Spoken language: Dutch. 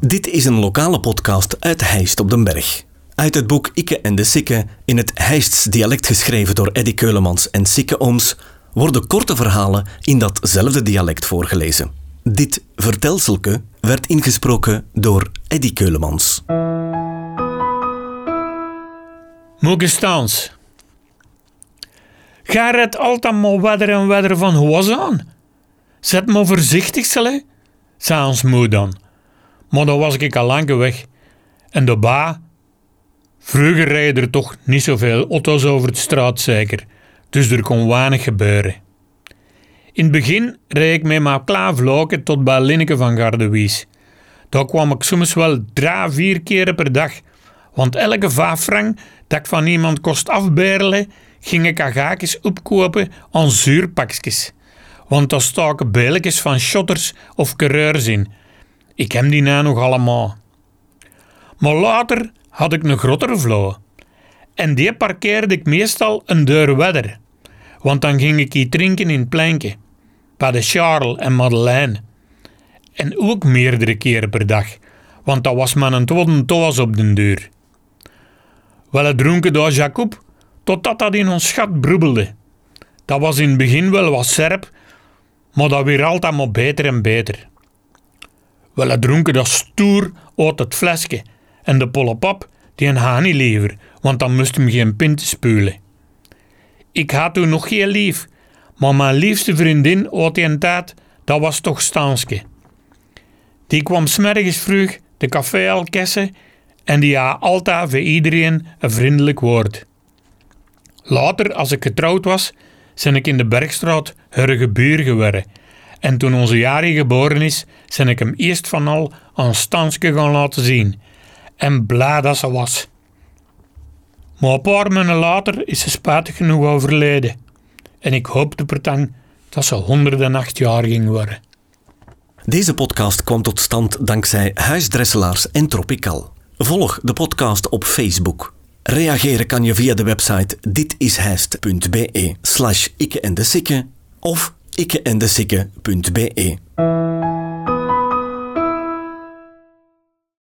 Dit is een lokale podcast uit Heist op den Berg. Uit het boek Ikke en de Sikke, in het Heists dialect geschreven door Eddy Keulemans en Sikke Ooms, worden korte verhalen in datzelfde dialect voorgelezen. Dit vertelselke werd ingesproken door Eddy Keulemans. Moegestaans. Ga het altijd maar wedder en wedder van hoe aan. Zet me voorzichtig, zei ons moe dan. Maar dan was ik al lang weg. En de ba... Vroeger rijden er toch niet zoveel auto's over de straat, zeker. Dus er kon weinig gebeuren. In het begin reed ik met mijn klaar tot bij Linneke van Gardewies. Daar kwam ik soms wel drie, vier keren per dag. Want elke vijf frank dat ik van iemand kost afberlen, ging ik agaakjes opkopen aan zuurpakjes. Want daar staken beeltjes van shotters of coureurs in. Ik heb die nou nog allemaal. Maar later had ik een grotere vlo. En die parkeerde ik meestal een deur verder. Want dan ging ik hier drinken in het pleintje. Bij de Charles en Madeleine. En ook meerdere keren per dag. Want dat was maar een tweede toas op den deur. Wel het dronken door Jacob, totdat dat in ons schat broebelde. Dat was in het begin wel wat serp, maar dat weer altijd maar beter en beter. Wel dronken dat stoer uit het flesje en de pollepap die een haan niet liever, want dan moest hem geen pint spulen. Ik had toen nog geen lief, maar mijn liefste vriendin uit die tijd, dat was toch Stanske. Die kwam smergens vroeg de café al kessen en die had altijd voor iedereen een vriendelijk woord. Later, als ik getrouwd was, ben ik in de Bergstraat haar gebuur geworden. En toen onze Jari geboren is, ben ik hem eerst van al aan Stanske gaan laten zien. En blij dat ze was. Maar een paar maanden later is ze spijtig genoeg overleden. En ik hoopte pretang dat ze 108 jaar ging worden. Deze podcast kwam tot stand dankzij Huisdresselaars en Tropical. Volg de podcast op Facebook. Reageren kan je via de website ditishijst.be slash en de sikke of ikkeendesikke.be.